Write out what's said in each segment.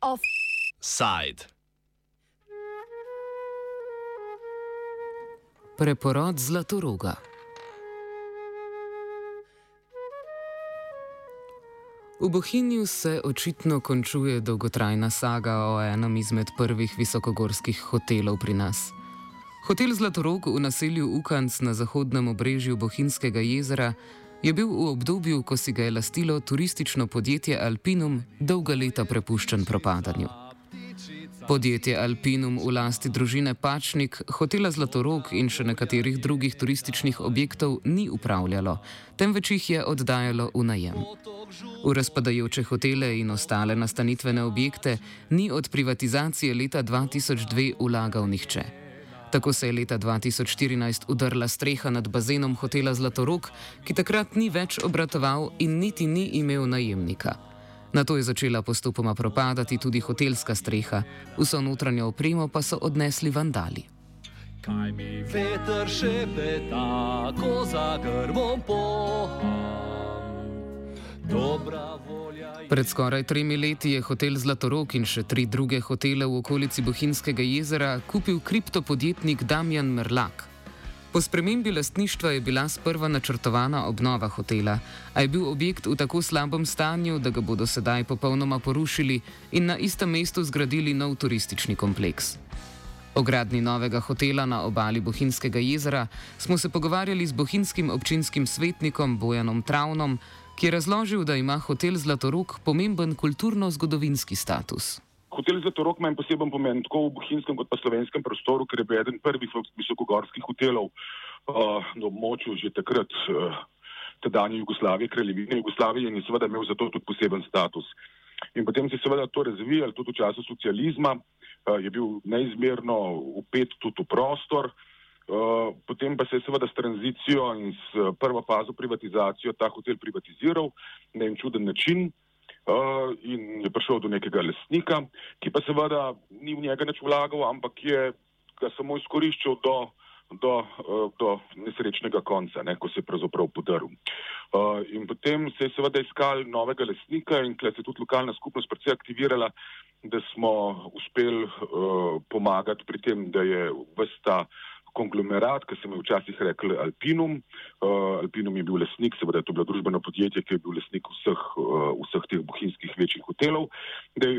Offside. Preporod Zlatoroga. V Bohinju se očitno končuje dolgotrajna saga o enem izmed prvih visokogorskih hotelov pri nas. Hotel Zlatorog v naselju Ukanc na zahodnem obrežju Bohinjskega jezera je bil v obdobju, ko si ga je lastilo turistično podjetje Alpinum, dolga leta prepuščen propadanju. Podjetje Alpinum v lasti družine Pačnik, hotela Zlatorog in še nekaterih drugih turističnih objektov ni upravljalo, temveč jih je oddajalo v najem. V razpadajoče hotele in ostale nastanitvene objekte ni od privatizacije leta 2002 vlagal nihče. Tako se je leta 2014 udrla streha nad bazenom hotela Zlatorog, ki takrat ni več obratoval in niti ni imel najemnika. Na to je začela postopoma propadati tudi hotelska streha, vso notranjo opremo pa so odnesli vandali. Kaj mi veter še peta, ko za grvom poham? Pred skoraj tremi leti je hotel Zlatorog in še tri druge hotele v okolici Bohinjskega jezera kupil kriptopodjetnik Damjan Merlak. Po spremembi lastništva je bila sprva načrtovana obnova hotela, a je bil objekt v tako slabem stanju, da ga bodo sedaj popolnoma porušili in na istem mestu zgradili nov turistični kompleks. O gradni novega hotela na obali Bohinjskega jezera smo se pogovarjali z bohinjskim občinskim svetnikom Bojanom Travnom, ki je razložil, da ima hotel Zlatorog pomemben kulturno-zgodovinski status. Hotel Zlatorog ima poseben pomen tako v bohinjskem kot pa slovenskem prostoru, ker je bil eden prvih visokogorskih hotelov uh, na območju že takrat uh, tedanje Jugoslavije, kraljevine Jugoslavije in je seveda imel zato tudi poseben status. In potem se je seveda to razvijalo tudi v času socializma, uh, je bil neizmerno upet tudi v prostor, uh, potem pa se je seveda s tranzicijo in s prvo fazo privatizacijo ta hotel privatiziral na en čuden način. Uh, in je prišel do nekega lesnika, ki pa seveda ni v njega nič vlagal, ampak je ga samo izkoriščal do, do, uh, do nesrečnega konca, ne, ko se je pravzaprav podaril. Uh, in potem se je seveda iskal novega lesnika in kle se je tudi lokalna skupnost predvsej aktivirala, da smo uspeli uh, pomagati pri tem, da je vsta konglomerat, ki se mu je včasih rekel Alpinum. Uh, Alpinum je bil lesnik, seveda je to bilo družbeno podjetje, ki je bil lesnik vseh, uh, vseh teh bohinjskih večjih hotelov. Da,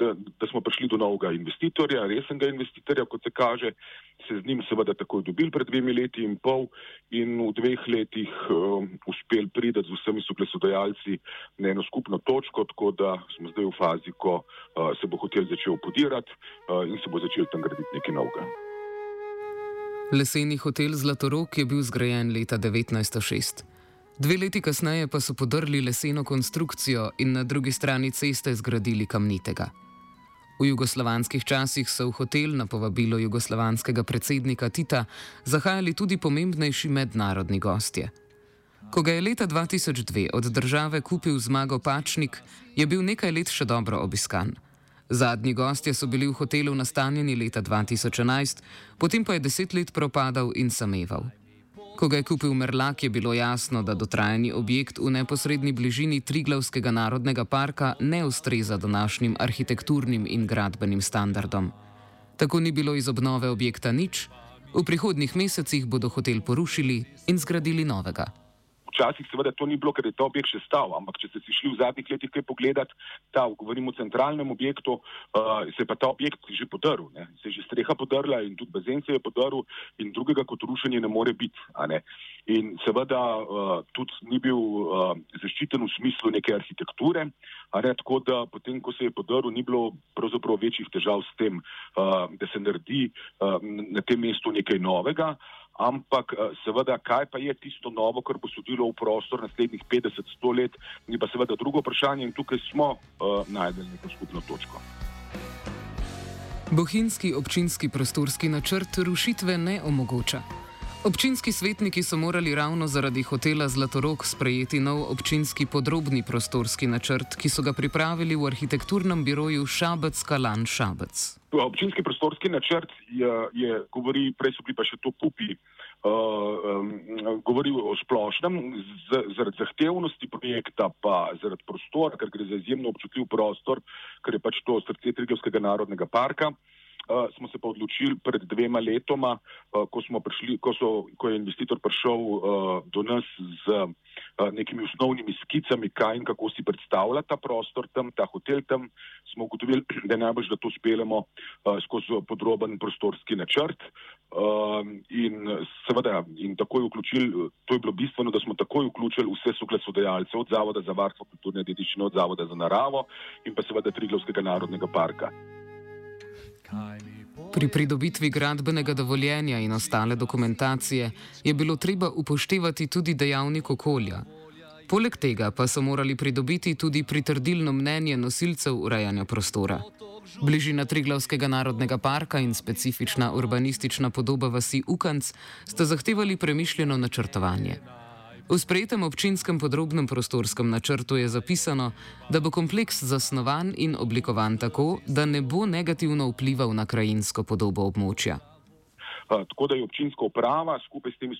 da, da smo prišli do novega investitorja, resnega investitorja, kot se kaže, se z njim seveda takoj dobili pred dvemi leti in pol in v dveh letih uh, uspeli pridati z vsemi soglasodajalci na eno skupno točko, tako da smo zdaj v fazi, ko uh, se bo hotel začel podirati uh, in se bo začel tam graditi nekaj novega. Leseni hotel Zlatorog je bil zgrajen leta 1906. Dve leti kasneje pa so podrli leseno konstrukcijo in na drugi strani ceste zgradili kamnitega. V jugoslovanskih časih so v hotel na povabilo jugoslovanskega predsednika Tita zahajali tudi pomembnejši mednarodni gostje. Ko ga je leta 2002 od države kupil zmago Pačnik, je bil nekaj let še dobro obiskan. Zadnji gostje so bili v hotelu nastanjeni leta 2011, potem pa je deset let propadal in sameval. Ko ga je kupil Merlak, je bilo jasno, da dotrajani objekt v neposrednji bližini Triglavskega narodnega parka ne ustreza današnjim arhitekturnim in gradbenim standardom. Tako ni bilo iz obnove objekta nič, v prihodnih mesecih bodo hotel porušili in zgradili novega. Včasih seveda to ni bilo, ker je ta objekt še stal, ampak če ste si šli v zadnjih letih kaj pogledati, ta, govorimo o centralnem objektu, uh, se je pa ta objekt že podaril, ne? se je že streha podarila in tudi bazen se je podaril in drugega kot rušenje ne more biti. Ne? In seveda uh, tudi ni bil uh, zaščiten v smislu neke arhitekture, ne? tako da potem, ko se je podaril, ni bilo pravzaprav večjih težav s tem, uh, da se naredi uh, na tem mestu nekaj novega ampak eh, seveda, kaj pa je tisto novo, kar bo sodilo v prostor naslednjih 50-100 let, ni pa seveda drugo vprašanje in tukaj smo uh, najdeli neko skupno točko. Bohinjski občinski prostorski načrt rušitve ne omogoča. Občinski svetniki so morali ravno zaradi hotela Zlatorog sprejeti nov občinski podrobni prostorski načrt, ki so ga pripravili v arhitekturnem biroju Šabec Kalan Šabec. Občinski prostorski načrt je, je govori, prej so bili pa še to pupi, uh, um, govori o splošnem, z, zaradi zahtevnosti projekta, pa zaradi prostora, ker gre za izjemno občutljiv prostor, ker je pač to srce Triglavskega narodnega parka. Uh, smo se pa odločili pred dvema letoma, uh, ko, prišli, ko, so, ko je investitor prišel uh, do nas z uh, nekimi osnovnimi skicami, kaj in kako si predstavlja ta prostor tam, ta hotel tam, smo ugotovili, da je najbolj, da to speljemo uh, skozi podroben prostorski načrt. Uh, in seveda, in takoj vključili, to je bilo bistveno, da smo takoj vključili vse soglasodajalce, od Zavoda za varstvo kulturne dediščine, od Zavoda za naravo in pa seveda Triglavskega narodnega parka. Pri pridobitvi gradbenega dovoljenja in ostale dokumentacije je bilo treba upoštevati tudi dejavnik okolja. Poleg tega pa so morali pridobiti tudi pritrdilno mnenje nosilcev urejanja prostora. Bližina Triglavskega narodnega parka in specifična urbanistična podoba vasi Ukanc sta zahtevali premišljeno načrtovanje. V sprejetem občinskem podrobnem prostorskem načrtu je zapisano, da bo kompleks zasnovan in oblikovan tako, da ne bo negativno vplival na krajinsko podobo območja. Uh, tako da je občinska uprava skupaj s temi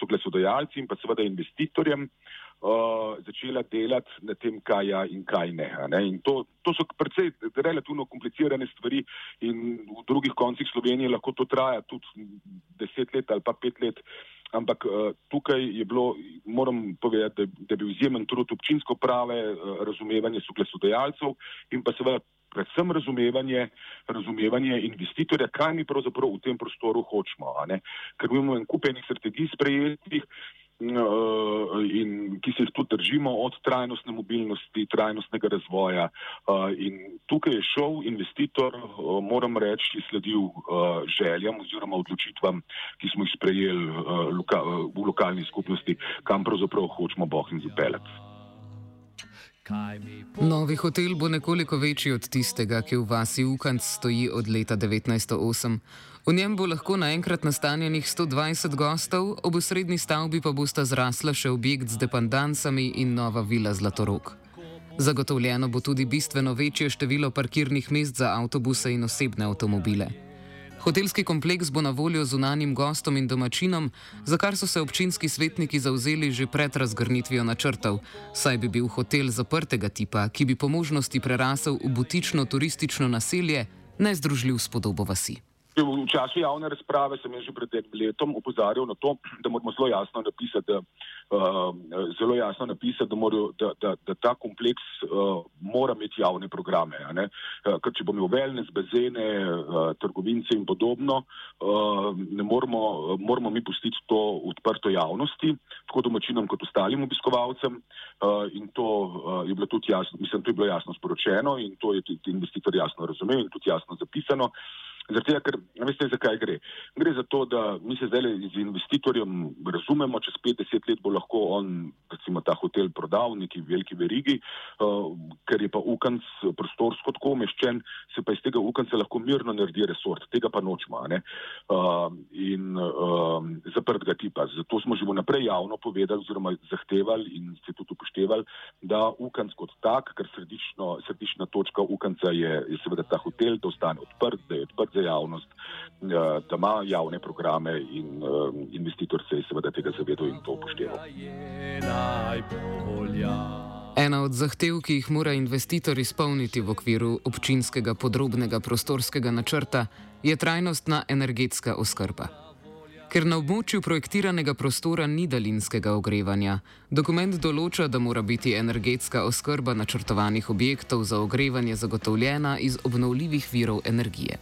soglasodajalci in pa seveda investitorjem uh, začela delati na tem, kaj je in kaj ne. ne? In to, to so precej relativno komplicirane stvari in v drugih koncih Slovenije lahko to traja tudi deset let ali pa pet let. Ampak uh, tukaj je bilo, moram povedati, da, da je bil izjemen trud občinsko prave, uh, razumevanje soglasodajalcev in pa seveda predvsem razumevanje, razumevanje investitorja, kaj mi pravzaprav v tem prostoru hočemo. Ker imamo en kupenih strategij sprejetih, Eh, in ki se jih tudi držimo od trajnostne mobilnosti, trajnostnega razvoja. Eh, in tukaj je šel investitor, eh, moram reči, sledil željam oziroma odločitvam, ki smo jih sprejeli v lokalni skupnosti, kam pravzaprav hočemo boh in zapeljati. Novi hotel bo nekoliko večji od tistega, ki v vasi Ukanc stoji od leta 1908. V njem bo lahko naenkrat nastanjenih 120 gostov, ob srednji stavbi pa bosta zrasla še objekt z dependancami in nova vila Zlatorok. Zagotovljeno bo tudi bistveno večje število parkirnih mest za avtobuse in osebne avtomobile. Hotelski kompleks bo na voljo zunanjim gostom in domačinom, za kar so se občinski svetniki zauzeli že pred razgrnitvijo načrtov, saj bi bil hotel zaprtega tipa, ki bi po možnosti prerasel v butično turistično naselje, nezdružljiv s podobo vasi. V času javne razprave sem že pred enim letom upozarjal na to, da moramo zelo jasno napisati, da, uh, zelo jasno napisati, da, morajo, da, da, da ta kompleks uh, mora imeti javne programe. Uh, ker če bomo imeli wellness, bazene, uh, trgovince in podobno, uh, ne moramo, moramo mi pustiti to odprto javnosti, tako domačinom kot ostalim obiskovalcem. Uh, in to uh, je bilo tudi jasno, mislim, to je bilo jasno sporočeno in to je tudi investitor jasno razumel in tudi jasno zapisano. Zaradi tega, ker veste, zakaj gre. Gre za to, da mi se zdaj z investitorjem razumemo, čez 50 let bo lahko on, recimo, ta hotel prodal neki veliki verigi, uh, ker je pa ukanc prostorsko tako umeščen, se pa iz tega ukanca lahko mirno naredi resort. Tega pa nočemo. Uh, in uh, zaprtega tipa. Zato smo že vnaprej javno povedali oziroma zahtevali in ste tudi upoštevali, da ukanc kot tak, ker sredično, središčna točka ukanca je, je seveda ta hotel, da ostane odprt, da je odprt za javnost, eh, da ima javne programe in eh, investitor se je seveda tega zavedal in to upošteval. Ena od zahtev, ki jih mora investitor izpolniti v okviru občinskega podrobnega prostorskega načrta, je trajnostna energetska oskrba. Ker na območju projektiranega prostora ni daljinskega ogrevanja, dokument določa, da mora biti energetska oskrba načrtovanih objektov za ogrevanje zagotovljena iz obnovljivih virov energije.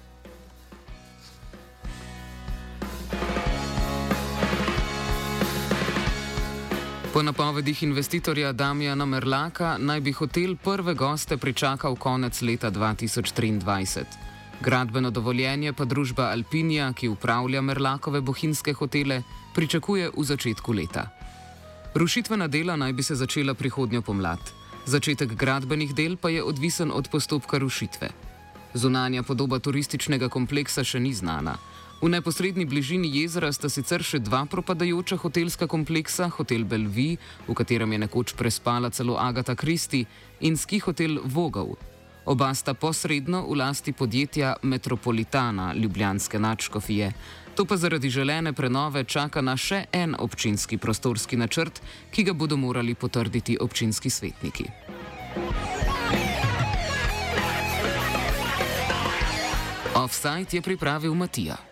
Po napovedih investitorja Damjana Merlaka naj bi hotel prve goste pričakal konec leta 2023. Gradbeno dovoljenje pa družba Alpinija, ki upravlja Merlakove bohinjske hotele, pričakuje v začetku leta. Rušitvena dela naj bi se začela prihodnjo pomlad. Začetek gradbenih del pa je odvisen od postopka rušitve. Zunanja podoba turističnega kompleksa še ni znana. V neposrednji bližini jezera sta sicer še dva propadajoča hotelska kompleksa, hotel Belvi, v katerem je nekoč prespala celo Agata Kristi, in ski hotel Vogel. Oba sta posredno v lasti podjetja Metropolitana Ljubljanske načkofije. To pa zaradi želene prenove čaka na še en občinski prostorski načrt, ki ga bodo morali potrditi občinski svetniki. Offside je pripravil Matija.